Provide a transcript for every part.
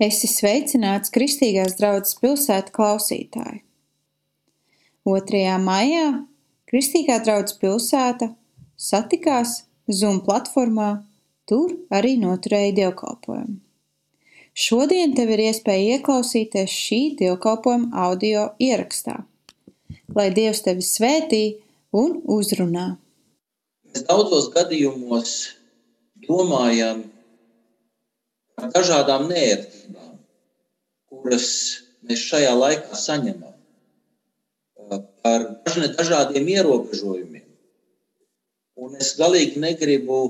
Esi sveicināts Kristīgās draudzes pilsēta klausītāji! 2. maijā Kristīgā draudzes pilsēta satikās Zoom platformā, tur arī noturēja dievkalpojumu. Šodien tev ir iespēja ieklausīties šī dievkalpojuma audio ierakstā. Lai Dievs tevi svētī un uzrunā. Mēs daudzos gadījumos domājam par dažādām nērtībām, kuras mēs šajā laikā saņemam, par dažādiem ierobežojumiem. Un es galīgi negribu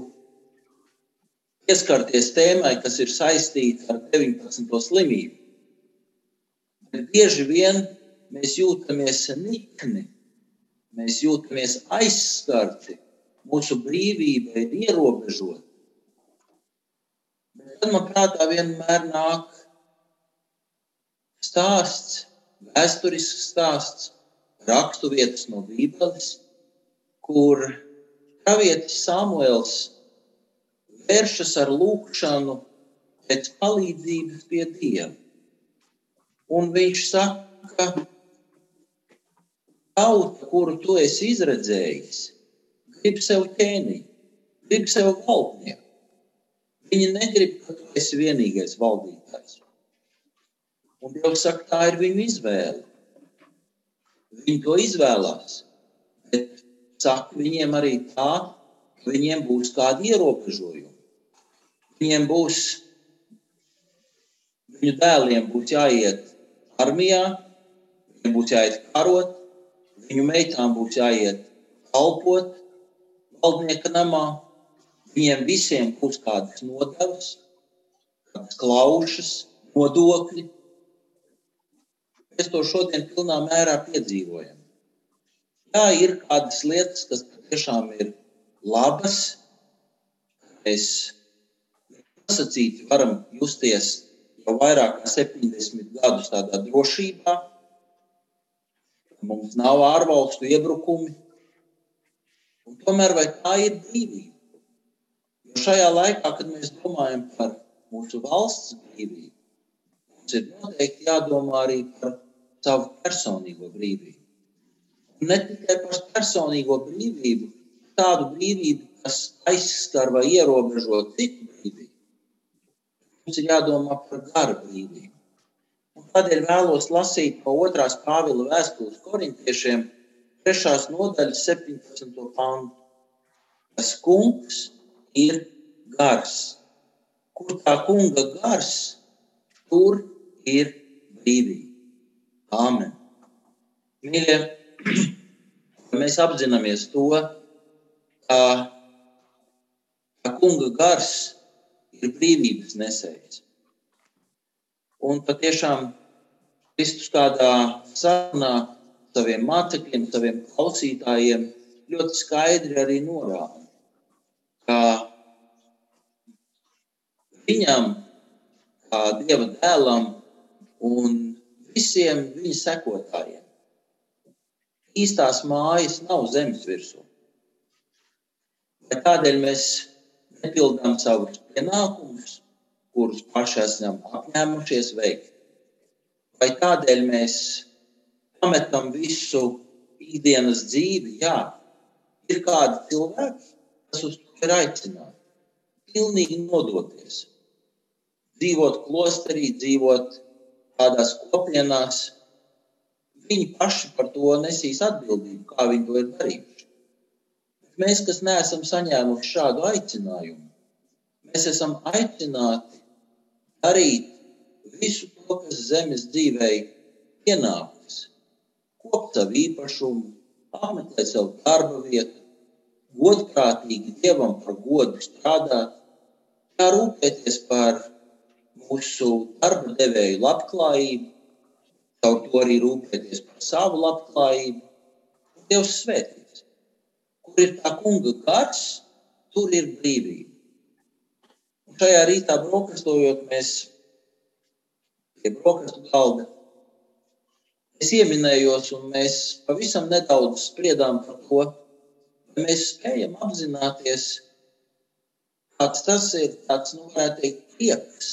pieskarties tēmai, kas ir saistīta ar 19. slimību. Bet bieži vien mēs jūtamies nikni, mēs jūtamies aizskarti, mūsu brīvība ir ierobežota. Tad man prātā vienmēr nāk stāsts, vēsturisks stāsts, rakstu vietas no Bībeles, kur pravietis Samuēls vēršas ar lūgšanu pēc palīdzības pie Dieva. Un viņš saka, tauta, kuru tu esi izredzējis, grib sev ķēniņu, grib sev valdnieku. Viņi negrib, ka tu esi vienīgais valdītājs. Un Dievs saka, tā ir viņu izvēle. Viņi to izvēlās. Bet saka viņiem arī tā, ka viņiem būs kādi ierobežojumi. Viņiem būs, viņu dēliem būs jāiet armijā, viņiem būs jāiet karot, viņu meitām būs jāiet kalpot valdnieka namā Viņiem visiem būs kādas nodevas, kādas klaušas, nodokļi. Mēs to šodien pilnā mērā piedzīvojam. Jā, ir kādas lietas, kas tiešām ir labas. Mēs nosacīti varam justies jau vairāk kā 70 gadus tādā drošībā. Mums nav ārvalstu iebrukumi. Un tomēr vai tā ir brīvība? Šajā laikā, kad mēs domājam par mūsu valsts brīvību, mums ir noteikti jādomā arī par savu personīgo brīvību. Un ne tikai par personīgo brīvību, tādu brīvību, kas aizskar vai ierobežo citu brīvību. Mums ir jādomā par gara brīvību. Un tādēļ vēlos lasīt no otrās Pāvila vēstules korintiešiem, trešās nodaļas, 17. pantu. Tas kungs ir gars. Kur tā kunga gars, tur ir brīvība. Āmen. Mīļie, mēs apzināmies to, ka, ka kunga gars ir brīvības nesējs. Un patiešām Kristus kādā sarunā saviem mācekļiem, saviem klausītājiem ļoti skaidri arī norāda ka viņam, kā Dieva dēlam un visiem viņa sekotājiem, īstās mājas nav zemes virsū. Vai tādēļ mēs nepildām savus pienākumus, kurus paši esam apņēmušies veikt? Vai tādēļ mēs pametam visu ikdienas dzīvi? Jā, ir kādi cilvēki, kas uz ir aicināti pilnīgi nodoties. Dzīvot klosterī, dzīvot tādās kopienās. Viņi paši par to nesīs atbildību, kā viņi to ir darījuši. Bet mēs, kas neesam saņēmuši šādu aicinājumu, mēs esam aicināti darīt visu to, kas zemes dzīvē pienākas. Kopt savu īpašumu, apmeklēt savu darba vietu, godprātīgi Dievam par godu strādāt, jārūpēties par mūsu darba devēju labklājību, caur to arī rūpēties par savu labklājību. Dievs svētīs. Kur ir tā kunga gars, tur ir brīvība. Un šajā rītā brokastojot, mēs pie brokastu galda es ieminējos, un mēs pavisam nedaudz spriedām par to, mēs spējam apzināties, kāds tas ir, tāds, nu, varētu teikt, prieks.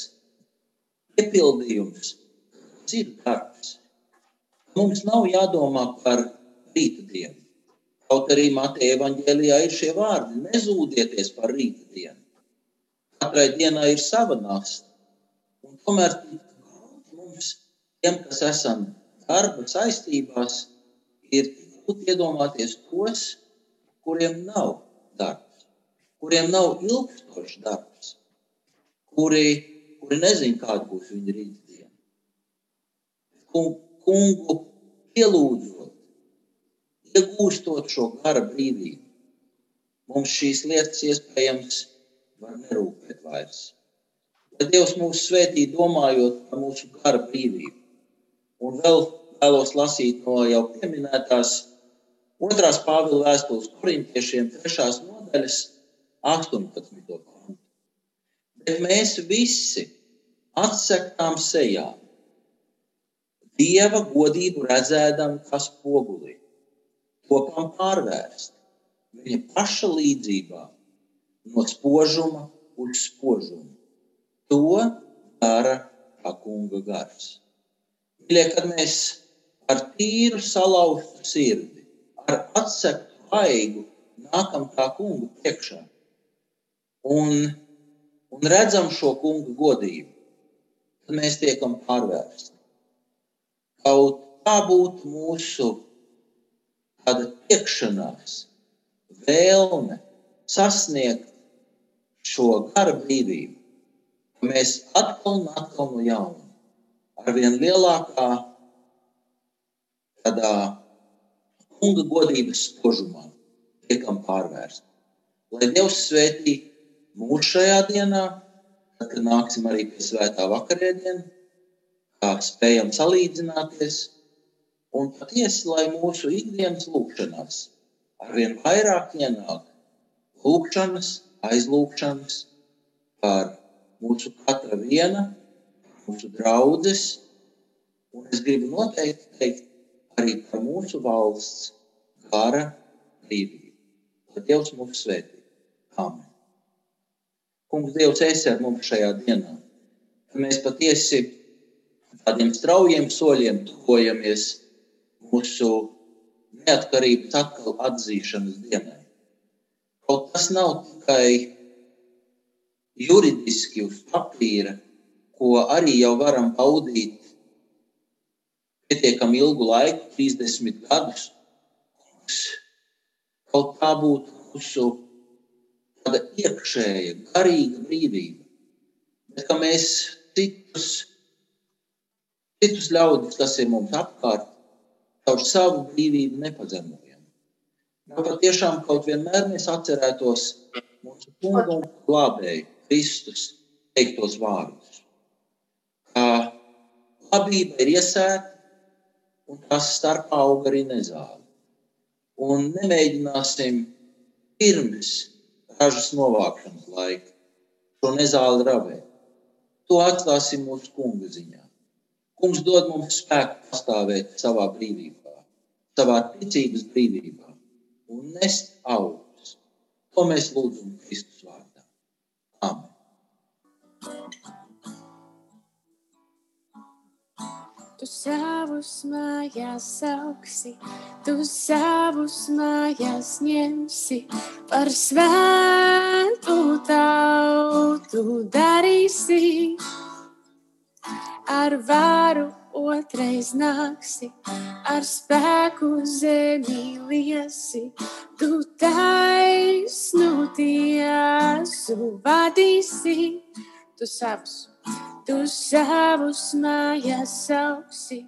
Piepildījums ir darbs. Mums nav jādomā par rīta dienu. Kaut arī Mateja evanģēlijā ir šie vārdi: nezūdieties par rīta dienu. Katrai dienai ir sava nasta. Tomēr mums, tiem, kas esam darba saistībās, ir grūti iedomāties tos, kuriem nav darbs, kuriem nav ilgstošs darbs, kuri, kuri nezina, kāda būs viņa rītdiena. Kungu pielūdzot, iegūstot šo gara brīvību, mums šīs lietas iespējams var nerūpēt vairs. Lai Dievs mūs svētī, domājot par mūsu gara brīvību. Un vēl vēlos lasīt no jau pieminētās otrās Pāvila vēstules korintiešiem, trešās nodaļas, 18. Bet mēs visi atsekām sejā, Dieva godību redzēdam, kas pogulī, topam pārvērst viņa paša līdzībā no spožuma uz spožumu. To dara kā kunga gars. Mīļie, kad mēs ar tīru salauztu sirdi, ar atsektu vaigu nākam tā kunga priekšā un, un redzam šo kunga godību, tad mēs tiekam pārvērsti. Kaut tā būtu mūsu tāda tiekšanās, vēlme sasniegt šo gara brīvību, ka mēs atkal un atkal no jauna, ar vien lielākā tādā kunga godības spožumā tiekam pārvērsti. Lai Dievs svētī mūs šajā dienā, tad, kad nāksim arī pie svētā vakarēdiena, kā spējam salīdzināties, un patiesi, lai mūsu ikdienas lūkšanās arvien vairāk ienāk lūkšanas, aizlūgšanas par mūsu katra viena, mūsu draudzes, un es gribu noteikti teikt arī par mūsu valsts gara brīvību. Lai Dievs mūs svētī. Amen. Kungs, Dievs, esi ar mums šajā dienā. Mēs patiesi tādiem straujiem soļiem tuvojamies mūsu neatkarības atkal atzīšanas dienai. Kaut tas nav tikai juridiski uz papīra, ko arī jau varam baudīt pietiekami ilgu laiku, 30 gadus. Kaut tā būtu mūsu tāda iekšēja, garīga brīvība. Bet kā mēs citus, citus ļaudis, kas ir mums apkārt, caur savu brīvību nepazemojam. Lai patiešām kaut vienmēr mēs atcerētos mūsu kungu un glābēju Kristus teiktos vārdus. Kā labība ir iesēta un tās starpā aug arī nezāle. Un nemēģināsim pirms ražas novākšanas laika šo nezāli ravēt. To atstāsim mūsu kunga ziņā. Kungs dod mums spēku pastāvēt savā brīvībā, savā ticības brīvībā un nest augļus. To mēs lūdzam Kristus vārdā. Amen. Tu savus mājās auksi, tu savus mājās ņemsi, par svētu tautu darīsi, ar varu otrais nāksi, ar spēku zemi liesi, tu taisnu tiesu vadīsi, tu savus. Tu savus mājas ausi,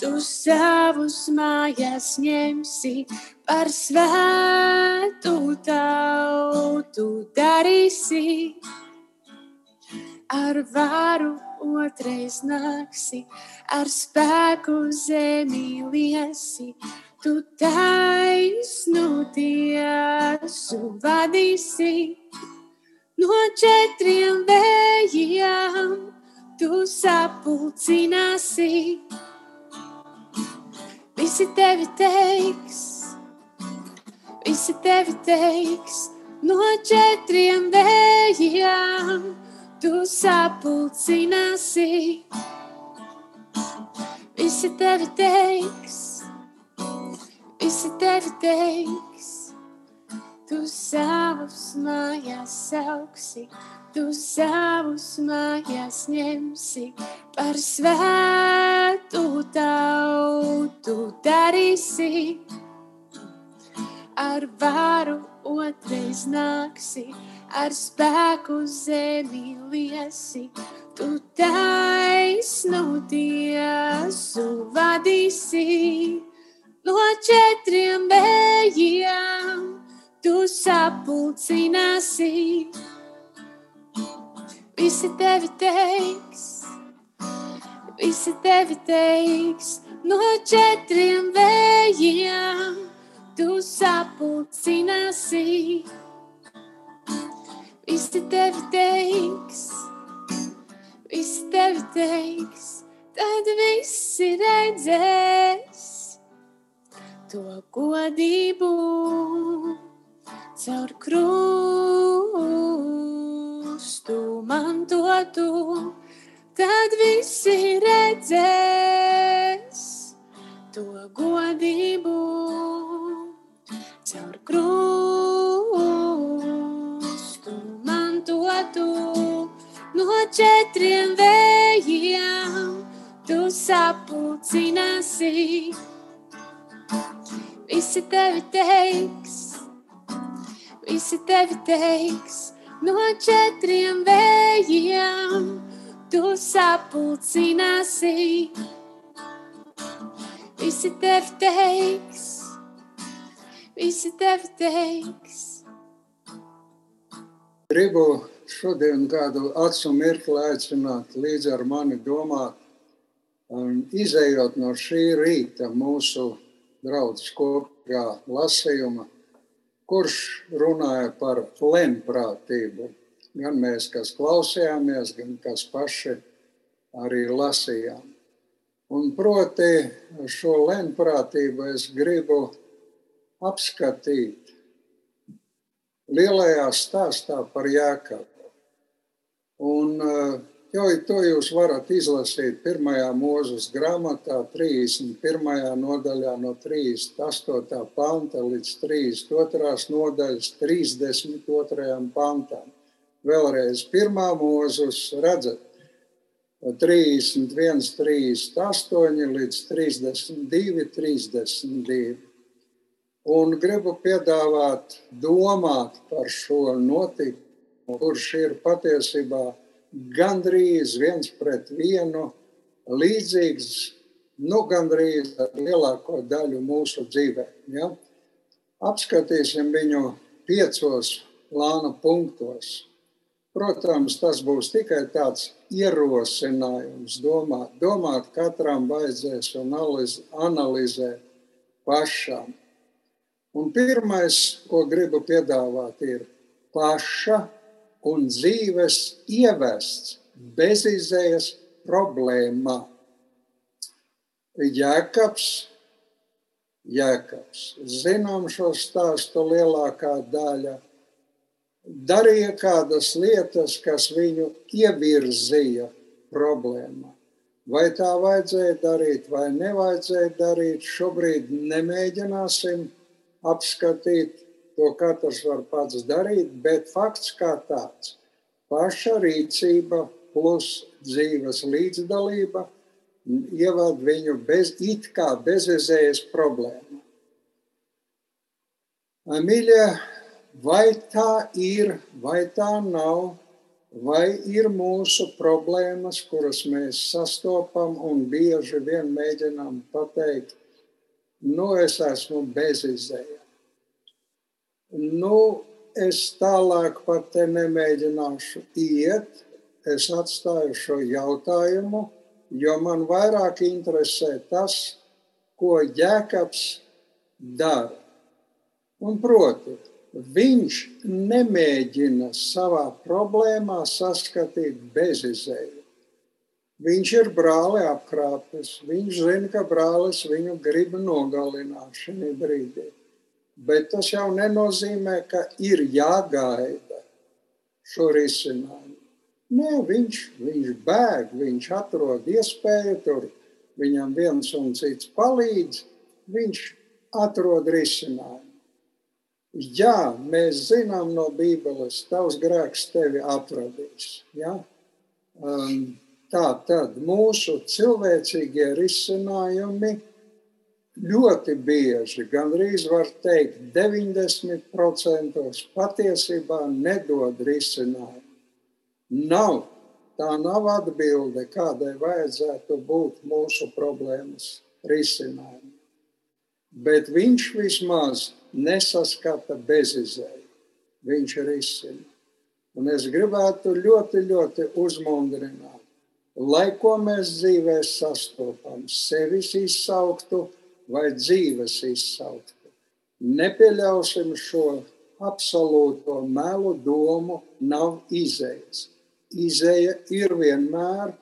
tu savus mājas ņemsi, par svētu tautu darīsi, ar varu otrais nāksi, ar spēku zemi liesi. Tu taisnu tiesu vadīsi no četriem vējiem, tu sapulcināsi. Visi tevi teiks, visi tevi teiks, no četriem vējiem tu sapulcināsi. Visi tevi teiks, visi tevi teiks, tu savus mājās sauksi, tu savus mājās ņemsi, par svētu tautu darīsi ar varu otrais nāksi, ar spēku zemi liesi. Tu taisnu tiesu vadīsi no četriem vējiem, tu sapulcināsi. Visi tevi teiks, visi tevi teiks, no četriem vējiem tu sapulcināsi. Visi tevi teiks, visi tevi teiks, tad visi redzēs to godību caur krustu mantotu. Tad visi redzēs to godību caur krustu mantotu no četriem vējiem. Tu sapulcināsi, visi tevi teiks, visi tevi teiks, no četriem vējiem. Tu sapulcināsi, visi tevi teiks visi tevi teiks. Gribu šodien kādu acu mirkli aicināt līdz ar mani domāt, un izējot no šī rīta mūsu draudzes kopīgā lasījuma, kurš runāja par lemprātību. Gan mēs, kas klausījāmies, gan kas paši arī lasījām. Un proti šo lemprātību es gribu apskatīt lielajā stāstā par Jēkabu. Un eh, jau to jūs varat izlasīt pirmajā mūzes grāmatā, 31. nodaļā no 38. panta līdz 32. nodaļas 32. pantam. Vēlreiz pirmā mūzus redzat 31, 38 līdz 32, 32 un gribu piedāvāt domāt par šo notikumu, kurš ir patiesībā gandrīz viens pret vienu līdzīgs, nu gandrīz ar lielāko daļu mūsu dzīvē. Ja? Apskatīsim viņu piecos plāna punktos. Protams, tas būs tikai tāds ierosinājums domāt. Domāt katram vajadzēs un analizēt pašam. Un pirmais, ko gribu piedāvāt, ir paša un dzīves ievests bezizējas problēma. Jēkabs, Jēkabs, zinām šo stāstu lielākā daļa, darīja kādas lietas, kas viņu ievirzīja problēmā. Vai tā vajadzēja darīt, vai nevajadzēja darīt, šobrīd nemēģināsim apskatīt, to katrs var pats darīt, bet fakts kā tāds - paša rīcība plus dzīves līdzdalība ievad viņu bez, it kā bezizējas problēmu. Mīļie, vai tā ir, vai tā nav, vai ir mūsu problēmas, kuras mēs sastopam un bieži vien mēģinām pateikt, nu es esmu bezizēja. Nu, es tālāk pat te nemēģināšu iet, es atstāju šo jautājumu, jo man vairāk interesē tas, ko Jēkabs dara. Un proti, viņš nemēģina savā problēmā saskatīt bezizēju. Viņš ir brāli apkrāpis. Viņš zina, ka brālis viņu grib nogalināt šajā brīdī. Bet tas jau nenozīmē, ka ir jāgaida šo risinājumu. Nē, viņš, viņš bēg, viņš atrod iespēju, tur viņam viens un cits palīdz, viņš atrod risinājumu. Jā, mēs zinām no Bībeles, tavs grēks tevi atradīs. Ja? Um, tā tad mūsu cilvēcīgie risinājumi ļoti bieži, gandrīz var teikt, 90% patiesībā nedod risinājumu. Nav, tā nav atbilde, kādai vajadzētu būt mūsu problēmas risinājumam. Bet viņš vismaz nesaskata bezizēju. Viņš risina. Un es gribētu ļoti, ļoti uzmundrināt, lai ko mēs dzīvē sastopam, sevis izsauktu, vai dzīves izsauktu. Nepieļausim šo absolūto melu domu, nav izējas. Izēja ir vienmēr,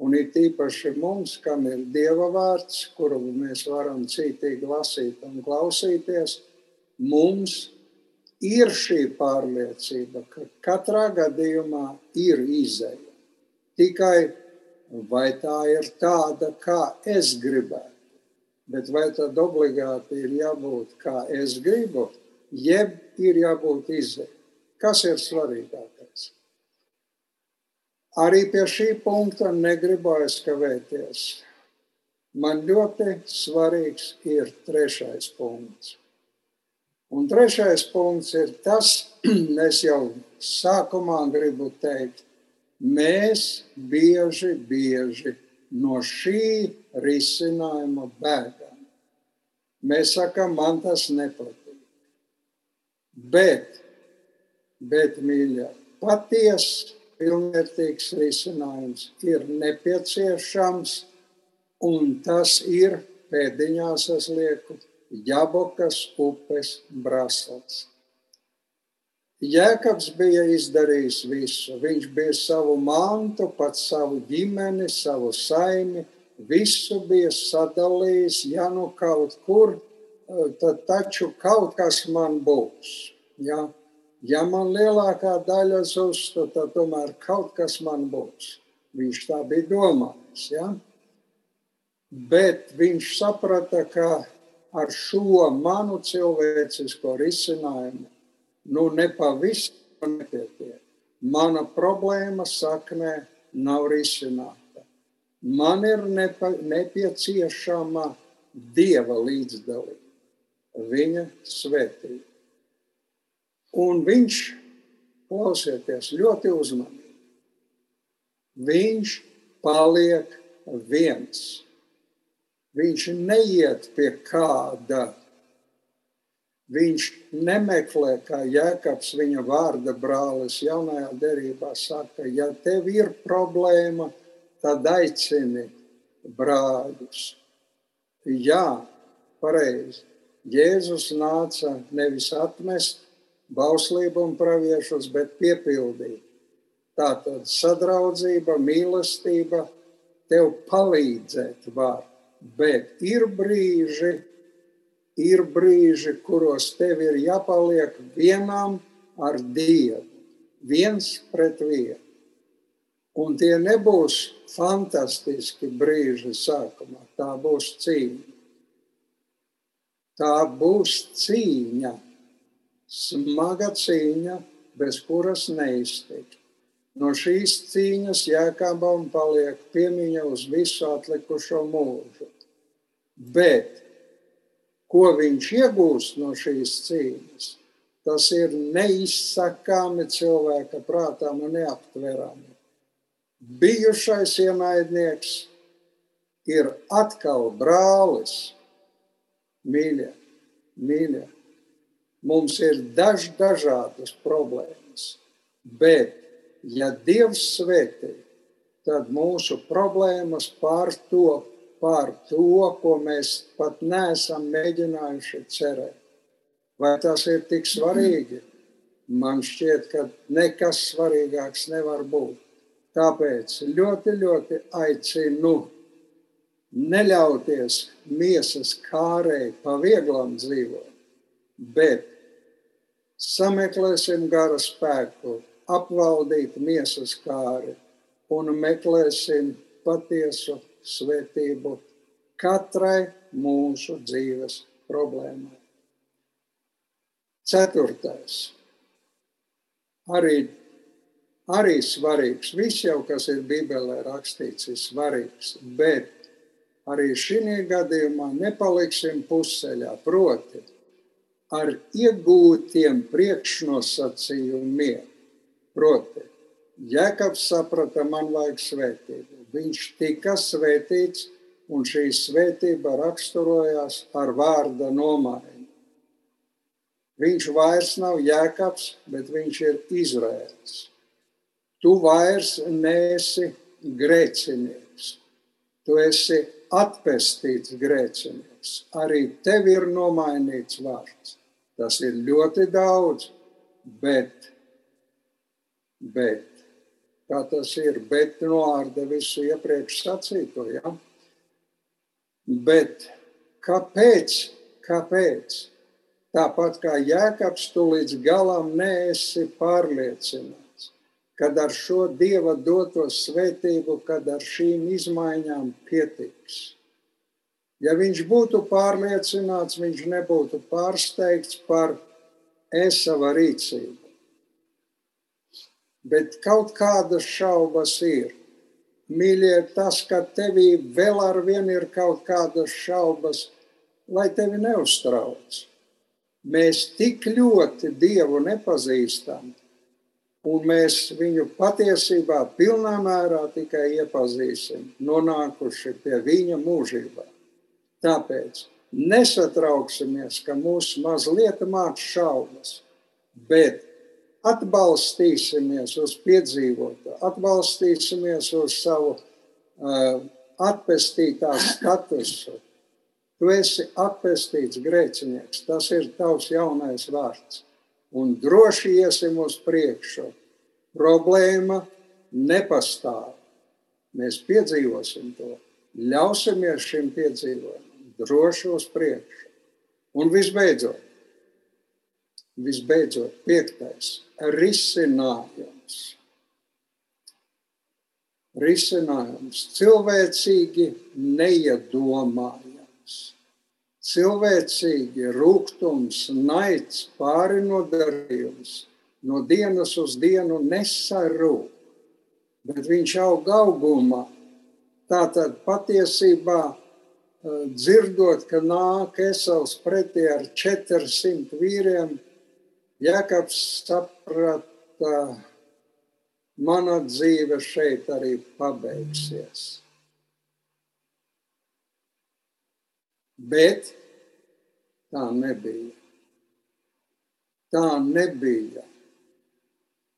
un ir tīpaši mums, kam ir dieva vārds, kuru mēs varam cītīgi lasīt un klausīties, mums ir šī pārliecība, ka katrā gadījumā ir izēja. Tikai vai tā ir tāda, kā es gribētu? Bet vai tad obligāti ir jābūt kā es gribu, jeb ir jābūt izdevies? Kas ir svarīgākais? Arī pie šī punkta negribu aizkavēties. Man ļoti svarīgs ir trešais punkts. Un trešais punkts ir tas, es jau sākumā gribu teikt, mēs bieži, bieži no šī risinājuma bēgam. Mēs sakām, man tas nepatīk. Bet, bet mīļā, patiesa, pilnvērtīgs risinājums ir nepieciešams, un tas ir pēdiņās, es lieku, Jabokas upes brāzlis. Jēkabs bija izdarījis visu. Viņš bija savu mantu, pats savu ģimeni, savu saimi, visu bija sadalījis. Ja nu kaut kur, eh, tad taču kaut kas man būs. Ja, ja man lielākā daļa zustu, tad tomēr kaut kas man būs. Viņš tā bija domājis. Ja? Bet viņš saprata, ka ar šo manu cilvēcisko risinājumu nu nepavisam nepietiek. Mana problēma saknē nav risināta. Man ir nepa, nepieciešama Dieva līdzdalība, viņa svētība. Un viņš, klausieties, ļoti uzmanīgi. Viņš paliek viens. Viņš neiet pie kāda Viņš nemeklē, kā Jēkabs, viņa vārda brālis, jaunajā derībā saka, ja tev ir problēma, tad aicini brāļus. Jā, pareizi. Jēzus nāca nevis atmest bauslību un praviešus, bet piepildīt. Tā tad sadraudzība, mīlestība tev palīdzēt var, bet ir brīži, ir brīži, kuros tev ir jāpaliek vienam ar Dievu, viens pret vienu. Un tie nebūs fantastiski brīži sākumā, tā būs cīņa. Tā būs cīņa, smaga cīņa, bez kuras neiztikt. No šīs cīņas jēkabam paliek piemiņa uz visu atlikušo mūžu. Bet ko viņš iegūst no šīs cīņas, tas ir neizsakāmi cilvēka prātām un neaptverami. Bijušais ienaidnieks ir atkal brālis, mīļie, mīļie. Mums ir daž dažādas problēmas, bet, ja Dievs svētī, tad mūsu problēmas pārtop par to, ko mēs pat neesam mēģinājuši cerēt. Vai tas ir tik svarīgi? Man šķiet, ka nekas svarīgāks nevar būt. Tāpēc ļoti, ļoti aicinu neļauties miesas kārēji pa vieglam dzīvot, bet sameklēsim garu spēku, apvaldīt miesas kāri un meklēsim patiesu svētību katrai mūsu dzīves problēmai. Ceturtais. Arī, arī svarīgs. Viss jau, kas ir Bībelē rakstīts, ir svarīgs. Bet arī šī gadījumā nepaliksim pusceļā. Proti, ar iegūtiem priekšnosacījumiem. Proti, Jēkabs saprata, man vajag svētību. Viņš tika svētīts, un šī svētība raksturojās ar vārda nomaiņu. Viņš vairs nav Jēkabs, bet viņš ir Izraēls. Tu vairs neesi grēcinieks, tu esi atpestīts grēcinieks. Arī tev ir nomainīts vārds. Tas ir ļoti daudz, bet, bet, kā tas ir, bet noārda visu iepriekš sacīto, ja? Bet kāpēc, kāpēc? Tāpat kā Jēkabs, tu līdz galam neesi pārliecināts, kad ar šo Dieva doto svētību, kad ar šīm izmaiņām pietiks. Ja viņš būtu pārliecināts, viņš nebūtu pārsteigts par esava rīcību. Bet kaut kādas šaubas ir. Mīļie, tas, ka tevī vēl ar vienu ir kaut kādas šaubas, lai tevi neuztrauc. Mēs tik ļoti Dievu nepazīstam, un mēs viņu patiesībā pilnā mērā tikai iepazīsim, nonākuši pie viņa mūžībā. Tāpēc nesatrauksimies, ka mūs mazliet māca šaubas, bet atbalstīsimies uz piedzīvoto, atbalstīsimies uz savu uh, atpestītā statusu. Tu esi atpestīts grēcinieks, tas ir tavs jaunais vārds. Un droši iesim uz priekšu. Problēma nepastāv. Mēs piedzīvosim to, ļausimies šim piedzīvojumam droši uz priekšu. Un visbeidzot, visbeidzot, piektais risinājums. Risinājums cilvēcīgi neiedomājams. Cilvēcīgi rūkums, naids, pārinodarījums no dienas uz dienu nesarūk, bet viņš aug augumā. Tātad patiesībā dzirdot, ka nāk Esauls pretī ar 400 vīriem, Jēkabs saprata, mana dzīve šeit arī pabeigsies. Bet tā nebija. Tā nebija.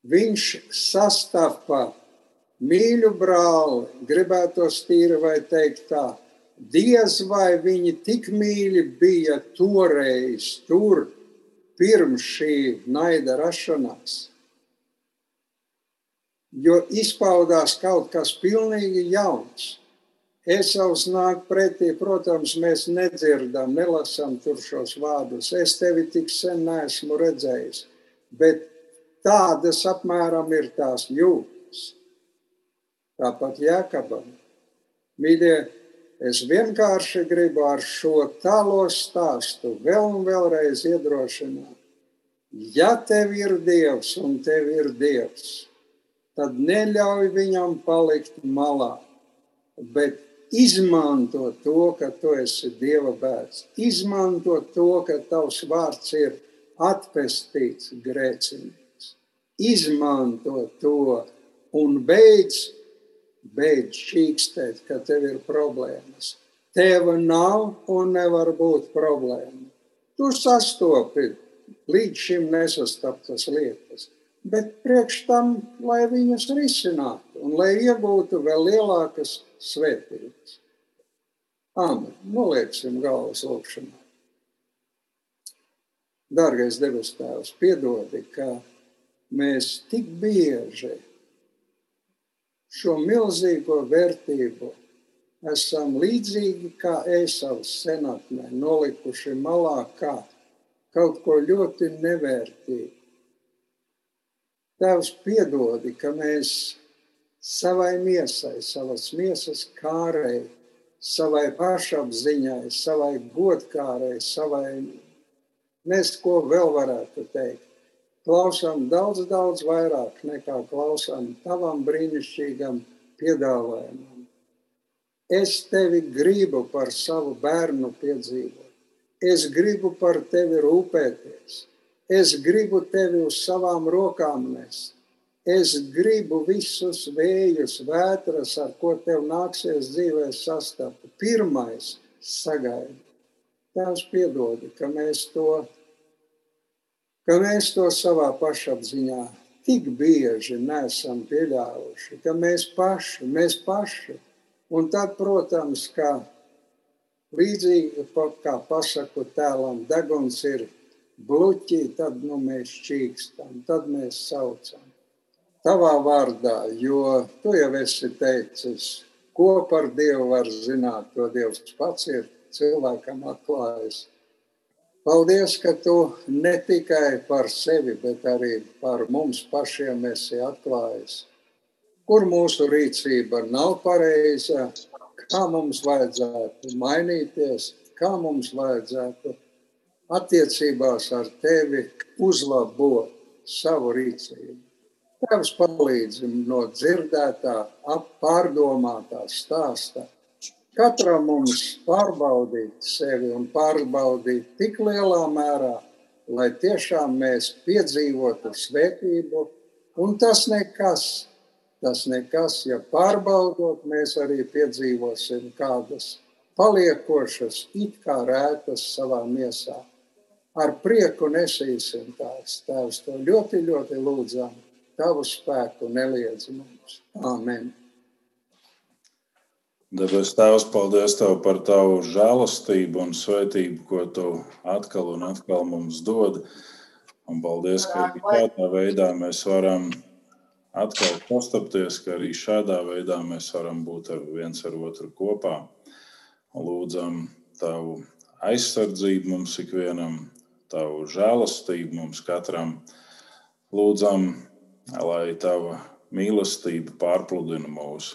Viņš sastapa mīļu brāli, gribētu to stīri vai teikt tā, diez vai viņi tik mīļi bija toreiz, tur, pirms šī naida rašanās. Jo izpaudās kaut kas pilnīgi jauns. Esaus nāk pretī, protams, mēs nedzirdam, nelasām tur šos vārdus. Es tevi tik sen neesmu redzējis, bet tādas apmēram ir tās jūtas. Tāpat Jākabam. Mīļie, Es vienkārši gribu ar šo tālo stāstu vēl un vēlreiz iedrošināt. Ja tev ir dievs un tev ir dievs, tad neļauj viņam palikt malā, bet izmanto to, ka tu esi dieva bērns. Izmanto to, ka tavs vārds ir atpestīts grēcinieks. Izmanto to un beidz beidz čīkstēt, ka tev ir problēmas. Tev nav un nevar būt problēma. Tu sastopi līdz šim nesastaptas lietas, bet priekš tam, lai viņas risinātu un lai iegūtu vēl lielākas svētības. Amen. Nolieksim galvas lūkšanā. Dārgais debes tēvs, piedodi, ka mēs tik bieži šo milzīgo vērtību esam līdzīgi kā Ēsavas senatnē, nolikuši malā kā kaut ko ļoti nevērtīgu. Tēvs piedodi, ka mēs savai miesai, savas miesas kārei, savai pašapziņai, savai godkārai, savai nes, ko vēl varētu teikt. Klausām daudz, daudz vairāk nekā klausām tavam brīnišķīgam piedāvājumam. Es tevi gribu par savu bērnu piedzīvot. Es gribu par tevi rūpēties. Es gribu tevi uz savām rokām nest. Es gribu visus vējus, vētras, ar ko tev nāksies dzīvē sastapt. Pirmais sagaidi. Tēvs piedodi, ka mēs to, ka mēs to savā pašapziņā tik bieži nesam pieļāvuši, ka mēs paši, mēs paši. Un tad, protams, kā līdzīgi kā pasaku tēlam, deguns ir bluķī, tad nu, mēs čīkstam, tad mēs saucam tavā vārdā, jo tu jau esi teicis, ko par Dievu var zināt, to Dievs pats ir cilvēkam atklājis. Paldies, ka tu ne tikai par sevi, bet arī par mums pašiem esi atklājis. Kur mūsu rīcība nav pareiza, kā mums vajadzētu mainīties, kā mums vajadzētu attiecībās ar tevi uzlabot savu rīcību. Tēvs palīdz no dzirdētā, pārdomātā stāstā. Katram mums pārbaudīt sevi un pārbaudīt tik lielā mērā, lai tiešām mēs piedzīvotu svētību. Un tas nekas, tas nekas, ja pārbaudot, mēs arī piedzīvosim kādas paliekošas, it kā rētas savā miesā. Ar prieku nesīsim tās, tēvs, to ļoti, ļoti lūdzam tavu spēku neliedz mums. Āmen! Debes Tēvs, paldies Tev par Tavu žēlastību un svētību, ko Tu atkal un atkal mums dod. Un paldies, ka arī tādā veidā mēs varam atkal pastapties, ka arī šādā veidā mēs varam būt ar viens ar otru kopā. Lūdzam Tavu aizsardzību mums ikvienam, Tavu žēlastību mums katram. Lūdzam lai tava mīlestība pārpludina mūs.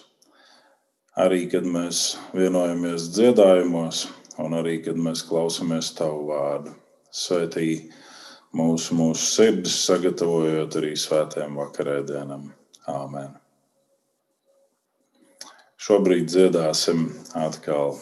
Arī kad mēs vienojamies dziedājumos, un arī kad mēs klausāmies tavu vārdu. Svētī mūsu, mūsu sirdis, sagatavojot arī svētiem vakarēdienam. Āmen! Šobrīd dziedāsim atkal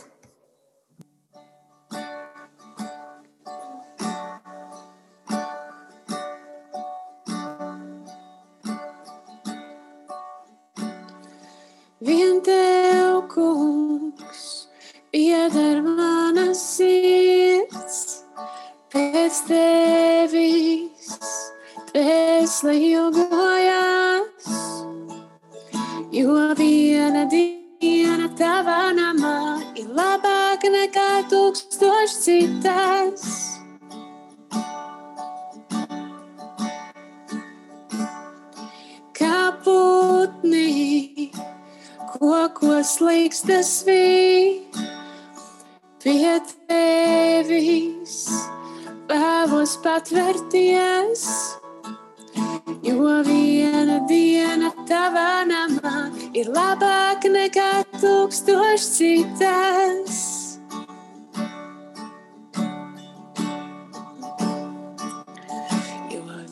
nekā tūkstoš citas.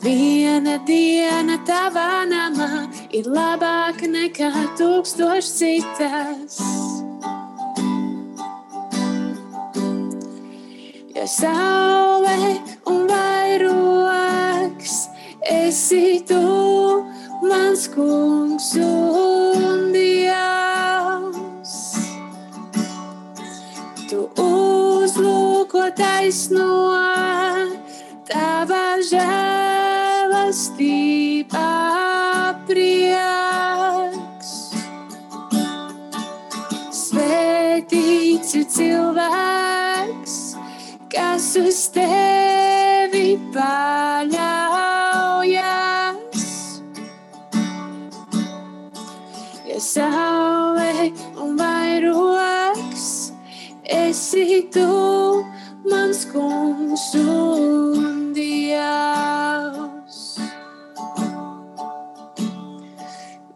Viena diena tavā namā ir labāka nekā tūkstoš citas. Ja saule un vairoks esi tu, mans kungs un uzlūko taisno, tava žēlastībā prieks. Svētīts ir cilvēks, kas uz tevi paļaujas. Ja saule un vairoks, esi tu consum Dievs.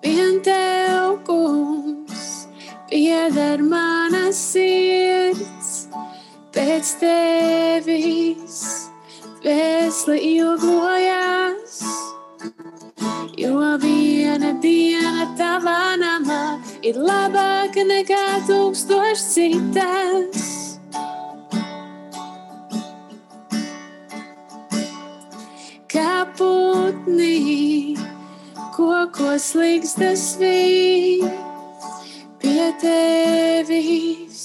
Vien tev, kungs, pieder mana sirds, pēc tevis vēsli ilgojas, jo viena diena tavā namā ir labāka nekā tūkstoš citas. Kā putni, kokos līgstas vīri pie tevis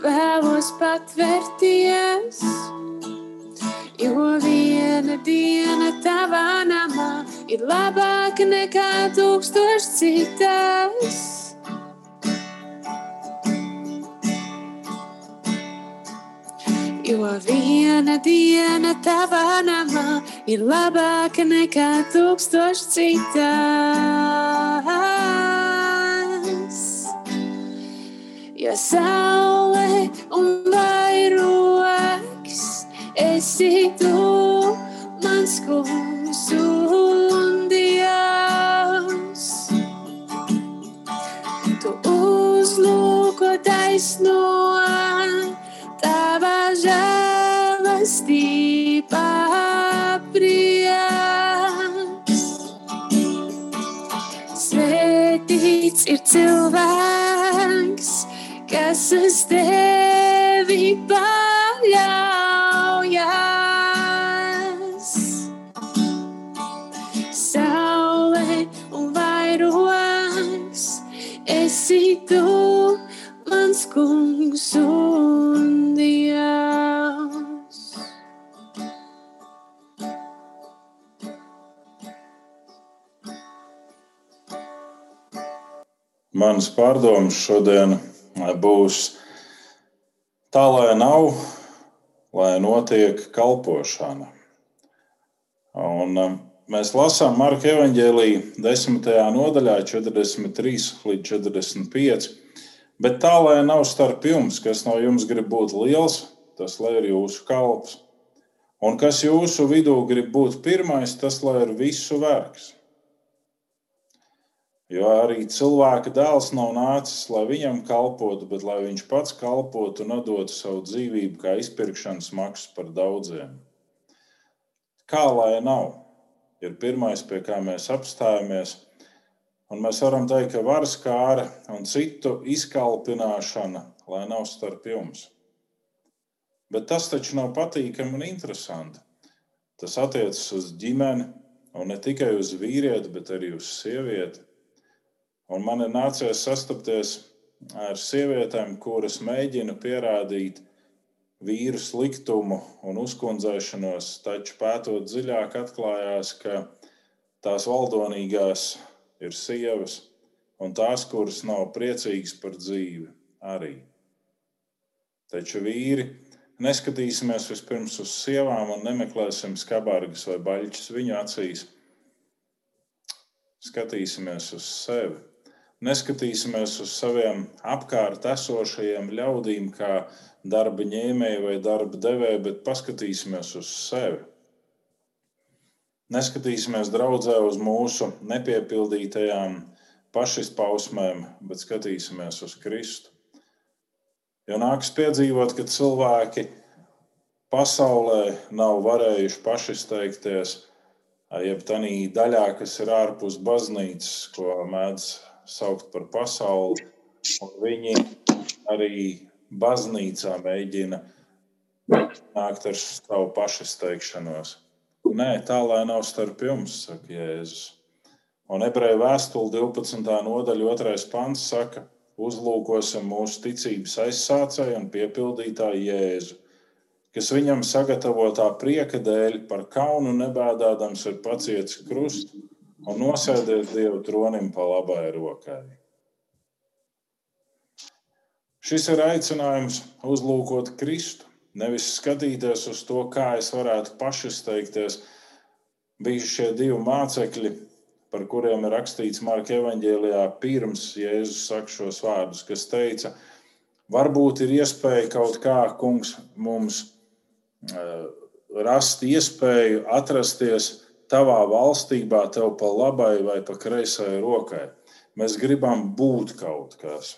vēlos patvērties, jo viena diena tavā namā ir labāka nekā tūkstoš citas. Jo viena diena tavā namā ir labāka nekā tūkstoš citas. Jo saule un vairoks esi tu, mans kungs un dievs. Tu uzlūko taisno, cilvēks, kas uz tevi paļaujas. Saule un vairogs, esi tu, mans kungs un dievs. Manas pārdomas šodien būs tā, lai nav, lai notiek kalpošana. Un, um, mēs lasām Marka evanģēlīja 10. nodaļā, 43 līdz 45. Bet tā, lai nav starp jums, kas no jums grib būt liels, tas lai ir jūsu kalps. Un kas jūsu vidū grib būt pirmais, tas lai ir visu vergs. Jo arī cilvēka dēls nav nācis, lai viņam kalpotu, bet lai viņš pats kalpotu un dotu savu dzīvību kā izpirkšanas maksu par daudziem. Kā lai nav, ir pirmais, pie kā mēs apstājamies. Un mēs varam teikt, ka varas kāra un citu izkalpināšana, lai nav starp jums. Bet tas taču nav patīkami un interesanti. Tas attiecas uz ģimeni, un ne tikai uz vīrieti, bet arī uz sievieti. Un man ir nācies sastapties ar sievietēm, kuras mēģina pierādīt vīru sliktumu un uzkundzēšanos, taču pētot dziļāk, atklājās, ka tās valdonīgās ir sievas, un tās, kuras nav priecīgas par dzīvi, arī. Taču vīri neskatīsimies vispirms uz sievām un nemeklēsim skarbāgas vai baļķis viņu acīs. Skatīsimies uz sevi neskatīsimies uz saviem apkārt esošajiem ļaudīm, kā darba ņēmēji vai darba devēji, bet paskatīsimies uz sevi. Neskatīsimies draudzē uz mūsu nepiepildītajām pašizpausmēm, bet skatīsimies uz Kristu. Jo nāks piedzīvot, ka cilvēki pasaulē nav varējuši pašizteikties, jeb tādā daļā, kas ir ārpus baznīcas, ko mēdz saukt par pasauli. Viņi arī baznīcā mēģina nākt ar savu pašizteikšanos. Nē, tā lai nav starp jums, saka Jēzus. Un ebreju vēstule 12. nodaļa, 2. pants saka, uzlūkosim mūsu ticības aizsācēju un piepildītāju Jēzu, kas viņam sagatavotā prieka dēļ par kaunu nebēdādams ir pacietis krustu un nosēdies Dieva tronim pa labai rokai. Šis ir aicinājums uzlūkot Kristu, nevis skatīties uz to, kā es varētu pašizteikties. Bija šie divi mācekļi, par kuriem ir rakstīts Marka evanģēlijā, pirms Jēzus saka šos vārdus, kas teica, varbūt ir iespēja kaut kā, kungs, mums uh, rast iespēju atrasties tavā valstībā, tev pa labai vai pa kreisai rokai. Mēs gribam būt kaut kas.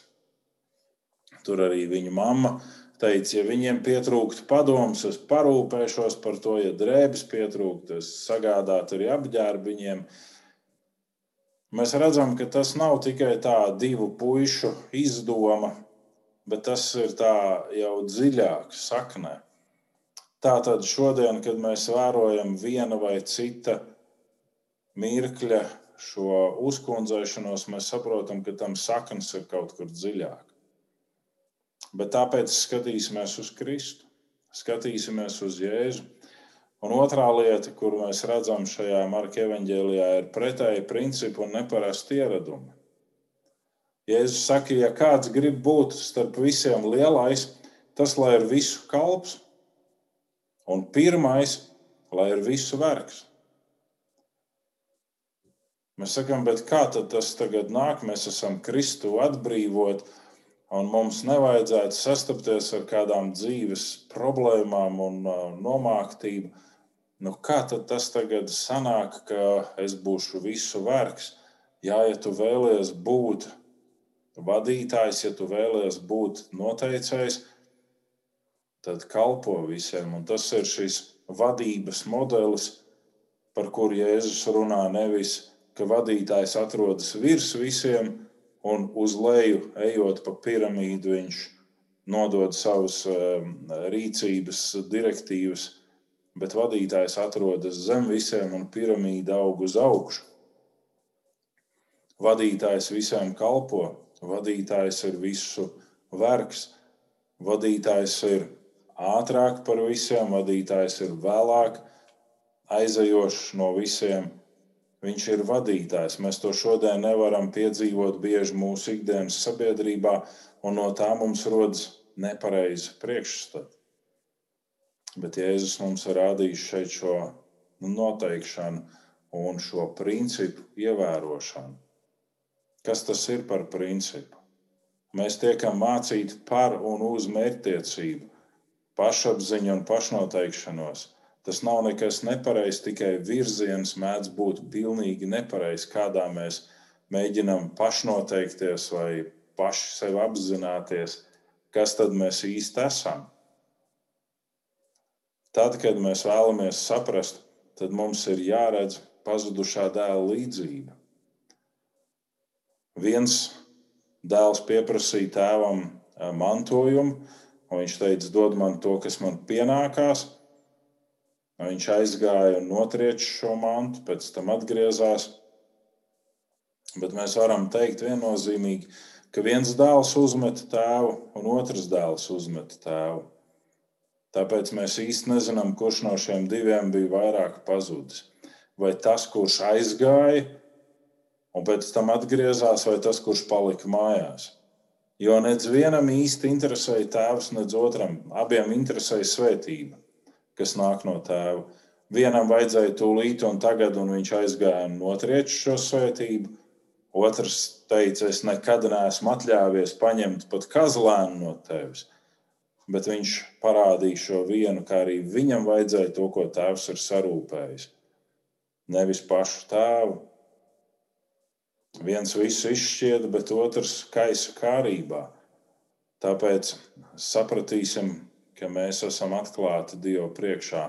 Tur arī viņa mamma teica, ja viņiem pietrūkst padomus, es parūpēšos par to, ja drēbes pietrūkst, es sagādātu arī apģērbu viņiem. Mēs redzam, ka tas nav tikai tā divu pušu izdoma, bet tas ir tā jau dziļāk saknē. Tātad šodien, kad mēs vērojam viena vai cita mirkļa šo uzkundzēšanos, mēs saprotam, ka tam saknes ir kaut kur dziļāk. Bet tāpēc skatīsimies uz Kristu, skatīsimies uz Jēzu. Un otrā lieta, kur mēs redzam šajā Marka evanģēlijā, ir pretēji principi un neparasti ieradumi. Jēzus saka, ja kāds grib būt starp visiem lielais, tas lai ir visu kalps, un pirmais, lai ir visu vergs. Mēs sakām, bet kā tas tagad nāk? Mēs esam Kristu atbrīvot, un mums nevajadzētu sastapties ar kādām dzīves problēmām un uh, nomāktību. Nu, kā tas tagad sanāk, ka es būšu visu vergs? Jā, ja tu vēlies būt vadītājs, ja tu vēlies būt noteicējs, tad kalpo visiem. Un tas ir šis vadības modelis, par kuru Jēzus runā nevis ka vadītājs atrodas virs visiem, un uz leju ejot pa piramīdu, viņš nodod savas um, rīcības direktīvas, bet vadītājs atrodas zem visiem, un piramīda aug uz augšu. Vadītājs visiem kalpo, vadītājs ir visu vergs, vadītājs ir ātrāk par visiem, vadītājs ir vēlāk aizejošs no visiem Viņš ir vadītājs. Mēs to šodien nevaram piedzīvot bieži mūsu ikdienas sabiedrībā, un no tā mums rodas nepareiza priekšstata. Bet Jēzus mums ir rādījis šeit šo noteikšanu un šo principu ievērošanu. Kas tas ir par principu? Mēs tiekam mācīti par un uz mērķtiecību, pašapziņu un pašnoteikšanos. Tas nav nekas nepareizs, tikai virziens mēdz būt pilnīgi nepareizs, kādā mēs mēģinām pašnoteikties vai paši sev apzināties, kas tad mēs īsti esam. Tad, kad mēs vēlamies saprast, tad mums ir jāredz pazudušā dēla līdzība. Viens dēls pieprasīja tēvam eh, mantojumu, un viņš teica, dod man to, kas man pienākās. Viņš aizgāja un notriec šo mantu, pēc tam atgriezās. Bet mēs varam teikt viennozīmīgi, ka viens dēls uzmeta tēvu un otrs dēls uzmeta tēvu. Tāpēc mēs īsti nezinām, kurš no šiem diviem bija vairāk pazudis. Vai tas, kurš aizgāja un pēc tam atgriezās, vai tas, kurš palika mājās. Jo nec vienam īsti interesēja tēvs, nec otram. Abiem interesēja svētība kas nāk no tēva. Vienam vajadzēja tūlīt un tagad, un viņš aizgāja un notriec šo svētību. Otrs teica, es nekad neesmu atļāvies paņemt pat kazlēnu no tevis. Bet viņš parādīja šo vienu, kā arī viņam vajadzēja to, ko tēvs ir sarūpējis. Nevis pašu tēvu. Viens visu izšķieda, bet otrs kaisa kārībā. Tāpēc sapratīsim, ka mēs esam atklāti Dievu priekšā.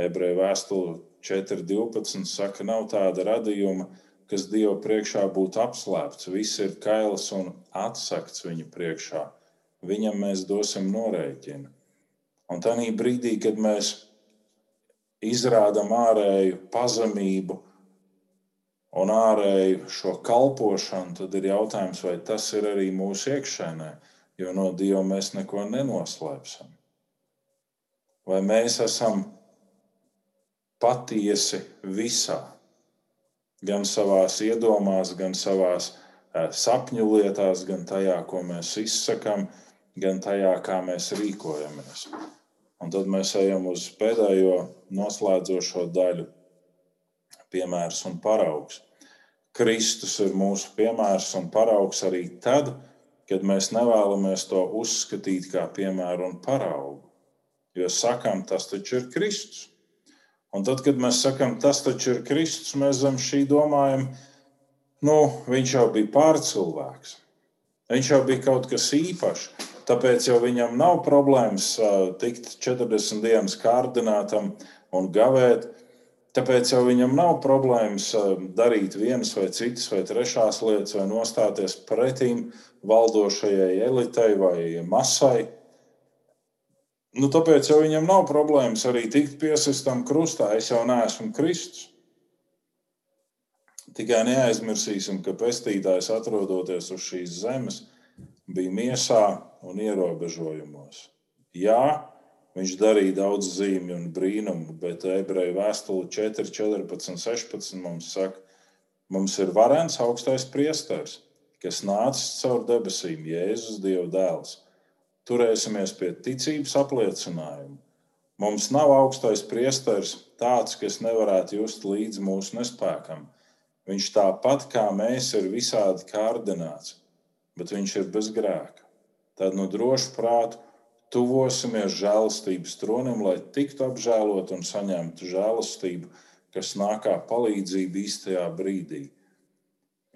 Ebreju vēstule 4.12 saka, nav tāda radījuma, kas Dievu priekšā būtu apslēpts. Viss ir kails un atsakts viņa priekšā. Viņam mēs dosim norēķinu. Un tādā brīdī, kad mēs izrādām ārēju pazemību un ārēju šo kalpošanu, tad ir jautājums, vai tas ir arī mūsu iekšēnē, jo no Dieva mēs neko nenoslēpsim. Vai mēs esam patiesi visā, gan savā iedomās, gan savā sapņu lietās, gan tajā, ko mēs izsakām, gan tajā, kā mēs rīkojamies. Un tad mēs ejam uz pēdējo noslēdzošo daļu, piemērs un paraugs. Kristus ir mūsu piemērs un paraugs arī tad, kad mēs nevēlamies to uzskatīt kā piemēru un paraugu. Jo sakām, tas taču ir Kristus. Un tad, kad mēs sakām, tas taču ir Kristus, mēs zem šī domājam, nu, viņš jau bija pārcilvēks. Viņš jau bija kaut kas īpašs. Tāpēc jau viņam nav problēmas tikt 40 dienas kārdinātam un gavēt. Tāpēc jau viņam nav problēmas darīt vienas vai citas vai trešās lietas, vai nostāties pretīm valdošajai elitei vai masai. Nu, tāpēc jau viņam nav problēmas arī tikt piesistam krustā. Es jau neesmu Kristus. Tikai neaizmirsīsim, ka pestītājs atrodoties uz šīs zemes, bija miesā un ierobežojumos. Jā, viņš darīja daudz zīmju un brīnumu, bet ebreju vēstule 4, 14, 16 mums saka, mums ir varens augstais priesteris, kas nācis caur debesīm, Jēzus Dieva dēls. Turēsimies pie ticības apliecinājuma. Mums nav augstais priesteris tāds, kas nevarētu just līdzi mūsu nespēkam. Viņš tāpat kā mēs ir visādi kārdināts, bet viņš ir bez grēka. Tad no drošu prātu tuvosimies žēlastības tronim, lai tiktu apžēlot un saņemtu žēlastību, kas nāk kā palīdzība īstajā brīdī.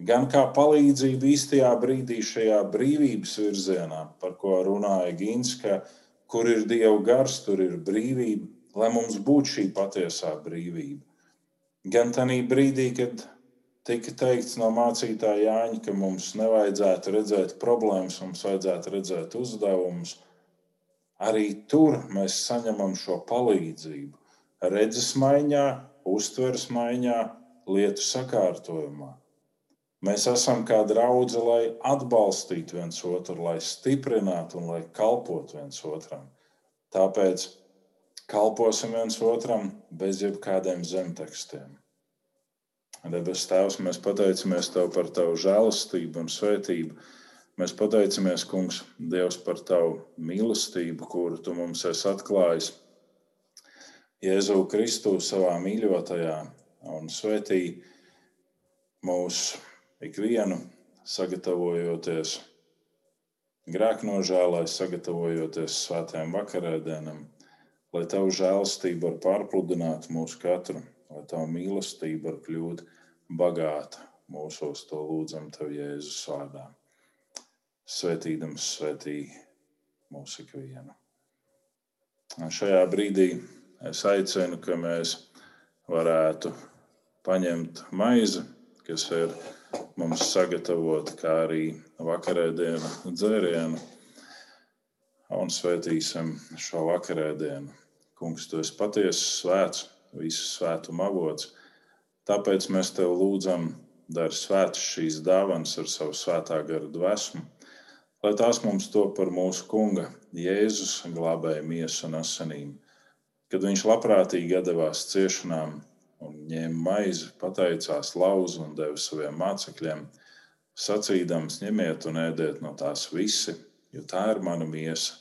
Gan kā palīdzība īstajā brīdī šajā brīvības virzienā, par ko runāja Gins, ka kur ir Dieva gars, tur ir brīvība, lai mums būtu šī patiesā brīvība. Gan tajā brīdī, kad tika teikts no mācītāja Jāņa, ka mums nevajadzētu redzēt problēmas, mums vajadzētu redzēt uzdevumus. Arī tur mēs saņemam šo palīdzību. Redzes maiņā, uztveres maiņā, lietu sakārtojumā. Mēs esam kā draugi, lai atbalstītu viens otru, lai stiprinātu un lai kalpotu viens otram. Tāpēc kalposim viens otram bez jebkādiem zemtekstiem. Debes Tēvs, mēs pateicamies Tev par Tavu žēlastību un svētību. Mēs pateicamies, Kungs, Dievs, par Tavu mīlestību, kuru Tu mums esi atklājis Jēzu Kristu savā mīļotajā un svētī mūs ikvienu, sagatavojoties grēknožēlai, sagatavojoties svētajam vakarēdienam, lai Tavu žēlastību var pārpludināt mūsu katru, lai Tavu mīlestību var kļūt bagāta mūsos, to lūdzam Tev Jēzus vārdā. Svētīdams, svētī mūsu ikvienu. Šajā brīdī es aicinu, ka mēs varētu paņemt maizi, kas ir mums sagatavota, kā arī vakarēdienu dzērienu, un svētīsim šo vakarēdienu. Kungs, tu esi patiesi svēts, visu svētumu avots. Tāpēc mēs tev lūdzam, dari svētas šīs dāvanas ar savu svētā gara dvēsmu, lai tās mums to par mūsu kunga Jēzus glābēja miesu un asinīm. Kad viņš labprātīgi devās ciešanām un ņēma maizi, pateicās lauzu un deva saviem mācekļiem, sacīdams, ņemiet un ēdiet no tās visi, jo tā ir mana miesa,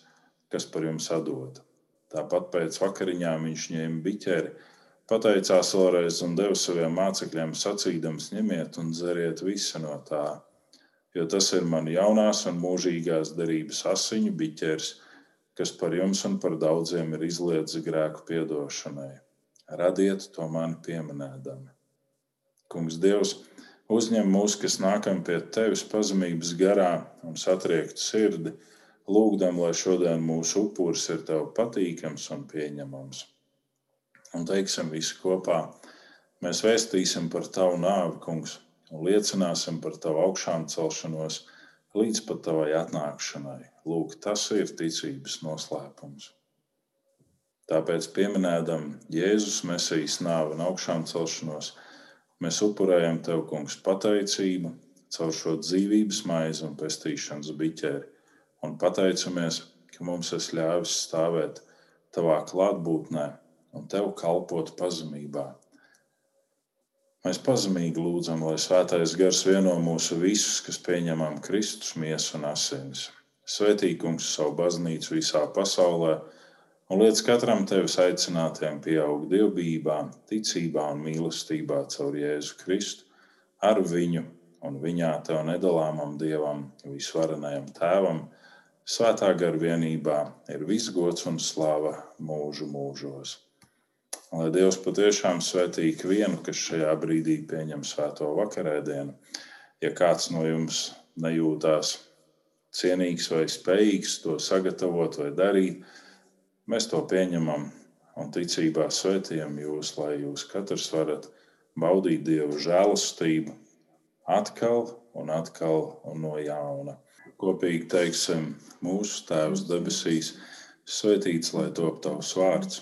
kas par jums atdod. Tāpat pēc vakariņām viņš ņēma biķeri Pateicās vēlreiz un deva saviem mācekļiem, sacīdams, ņemiet un dzeriet visu no tā, jo tas ir man jaunās un mūžīgās derības asiņu biķers, kas par jums un par daudziem ir izliedz grēku piedošanai. Radiet to mani pieminēdami. Kungs, Dievs, uzņem mūs, kas nākam pie tevis pazemības garā un satriektu sirdi, lūgdam, lai šodien mūsu upuris ir tev patīkams un pieņemams un teiksim visi kopā. Mēs vēstīsim par tavu nāvi, kungs, un liecināsim par tavu augšām celšanos līdz pat tavai atnākšanai. Lūk, tas ir ticības noslēpums. Tāpēc, pieminēdam Jēzus Mesijas nāvi un augšām celšanos, mēs upurējam Tev, Kungs, pateicību caur šo dzīvības maizi un pestīšanas biķeri, un pateicamies, ka mums es ļāvis stāvēt Tavā klātbūtnē un tev kalpot pazemībā. Mēs pazemīgi lūdzam, lai svētais gars vieno mūsu visus, kas pieņemam Kristus miesu un asinis. Svētīgums savu baznīcu visā pasaulē un liec katram tevis aicinātiem pieaugt dievbijā, ticībā un mīlestībā caur Jēzu Kristu, ar viņu un viņā tev nedalāmam Dievam, visvarenajam Tēvam, Svētā gara vienībā ir visgods un slava mūžu mūžos. Lai Dievs patiešām svētī ikvienu, kas šajā brīdī pieņem svēto vakarēdienu. Ja kāds no jums nejūtās cienīgs vai spējīgs to sagatavot vai darīt. Mēs to pieņemam un ticībā svētījam jūs, lai jūs katrs varat baudīt Dieva žēlastību atkal un atkal un no jauna. Kopīgi teiksim, mūsu Tēvs debesīs, svētīts lai top tavs vārds,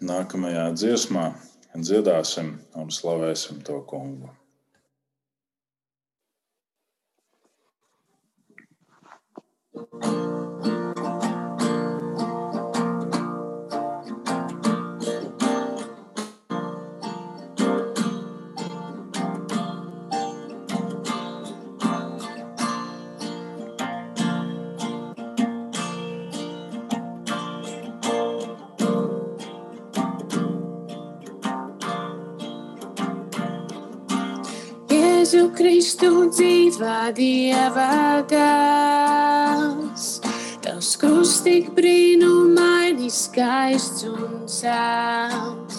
nākamajā dziesmā, dziedāsim un slavēsim to kungu. Kristu dzīvā Dieva dēls. Tavs krusts tik brīnumaini skaists un cēls.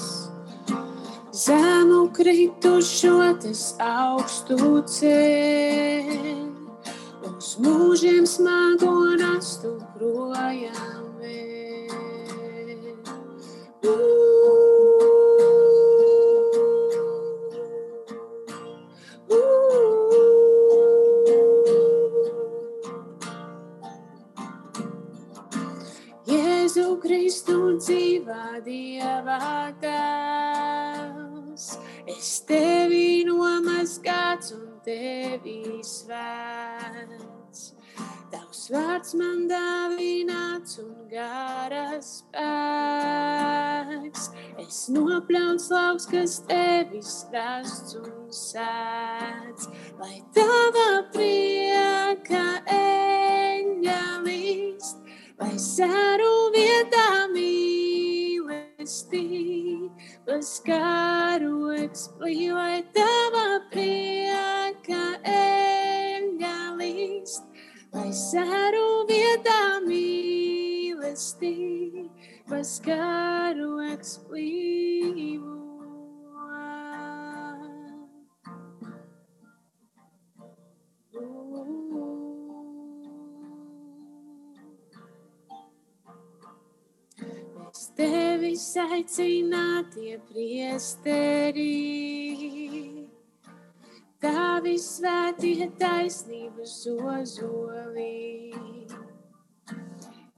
Zemu kritušo tas augstu ceļ. Uz mūžiem smago nastu projām vēl. Spēks. Es nopļauts lauks, kas tevis rasts un sēdz. Lai tava prieka eņģelīst lai sēru vietā mīlestības karoks plīvai tava prieka eņģelīst, lai sēru vietā mīlestības karoks plīvo. tevis aicinātie priesteri. Tavi svētie taisnības ozolī.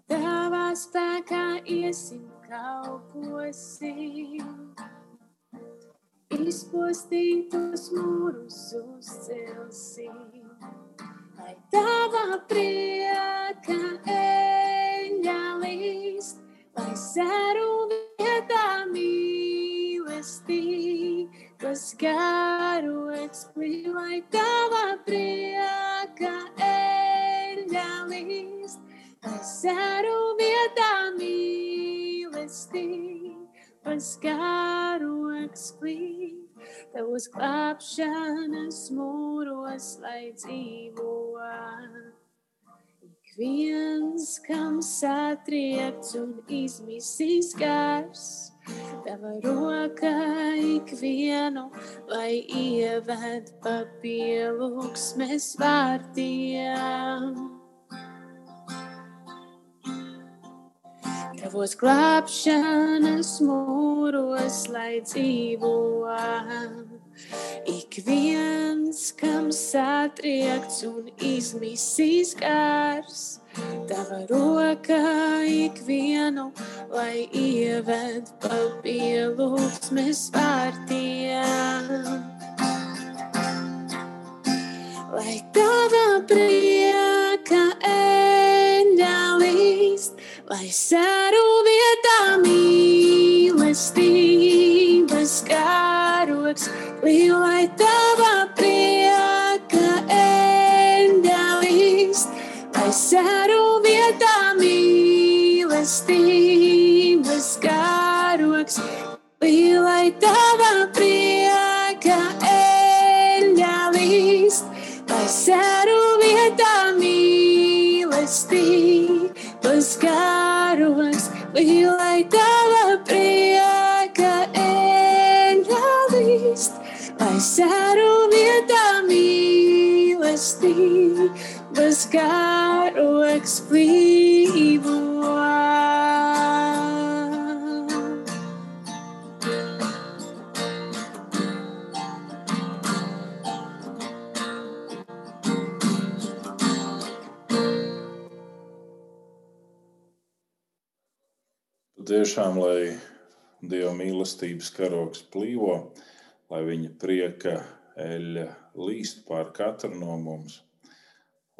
Tavā spēkā iesim kalposim. Izpostītos mūrus uzcelsim. Lai tavā prieka eņģelīs lai sēru vietā mīlestības garoks plīv, lai tava prieka eļļalīs, lai sēru vietā mīlestības garoks plīv, tavos klāpšanas mūros, lai dzīvotu viens, kam satriekts un izmisīs gars, tava roka ikvienu, lai ieved pa pielūgsmes vārtiem. Tavos glābšanas mūros, lai dzīvotu Ik viens, kam satriekts un izmisīs gars, tava roka ikvienu, lai ieved pa pielūgsmes vārtiem. Lai tava prieka eņģelīst, lai sēru vietā mīlestības karoks, Lielai tava prieka eņģelīs, lai sēru mīlestības karoks, lielai tava prieka līst, lai sēru vietā mīlestības karoks, lielai tava prieka eļļa līst, lai sēru vietā mīlestības karoks plīvo. Tiešām, lai Dieva mīlestības karoks plīvo, lai viņa prieka eļļa līst pār katru no mums,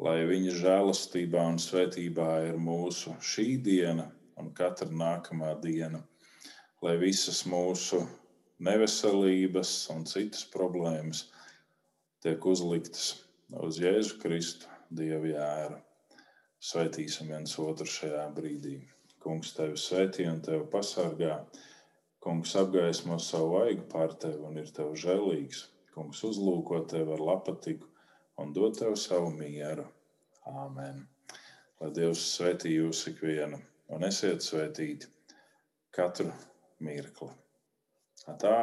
lai viņa žēlastībā un svētībā ir mūsu šī diena un katra nākamā diena, lai visas mūsu neveselības un citas problēmas tiek uzliktas uz Jēzu Kristu, Dieva jēru. Svētīsim viens otru šajā brīdī. Kungs tevi svētī un tevi pasargā. Kungs apgaismo savu vaigu pār tevi un ir tev žēlīgs. Kungs uzlūko tevi ar lapatiku un dod tev savu mieru. Āmen. Lai Dievs svētī jūs ikvienu un esiet svētīti katru mirkli. Tā!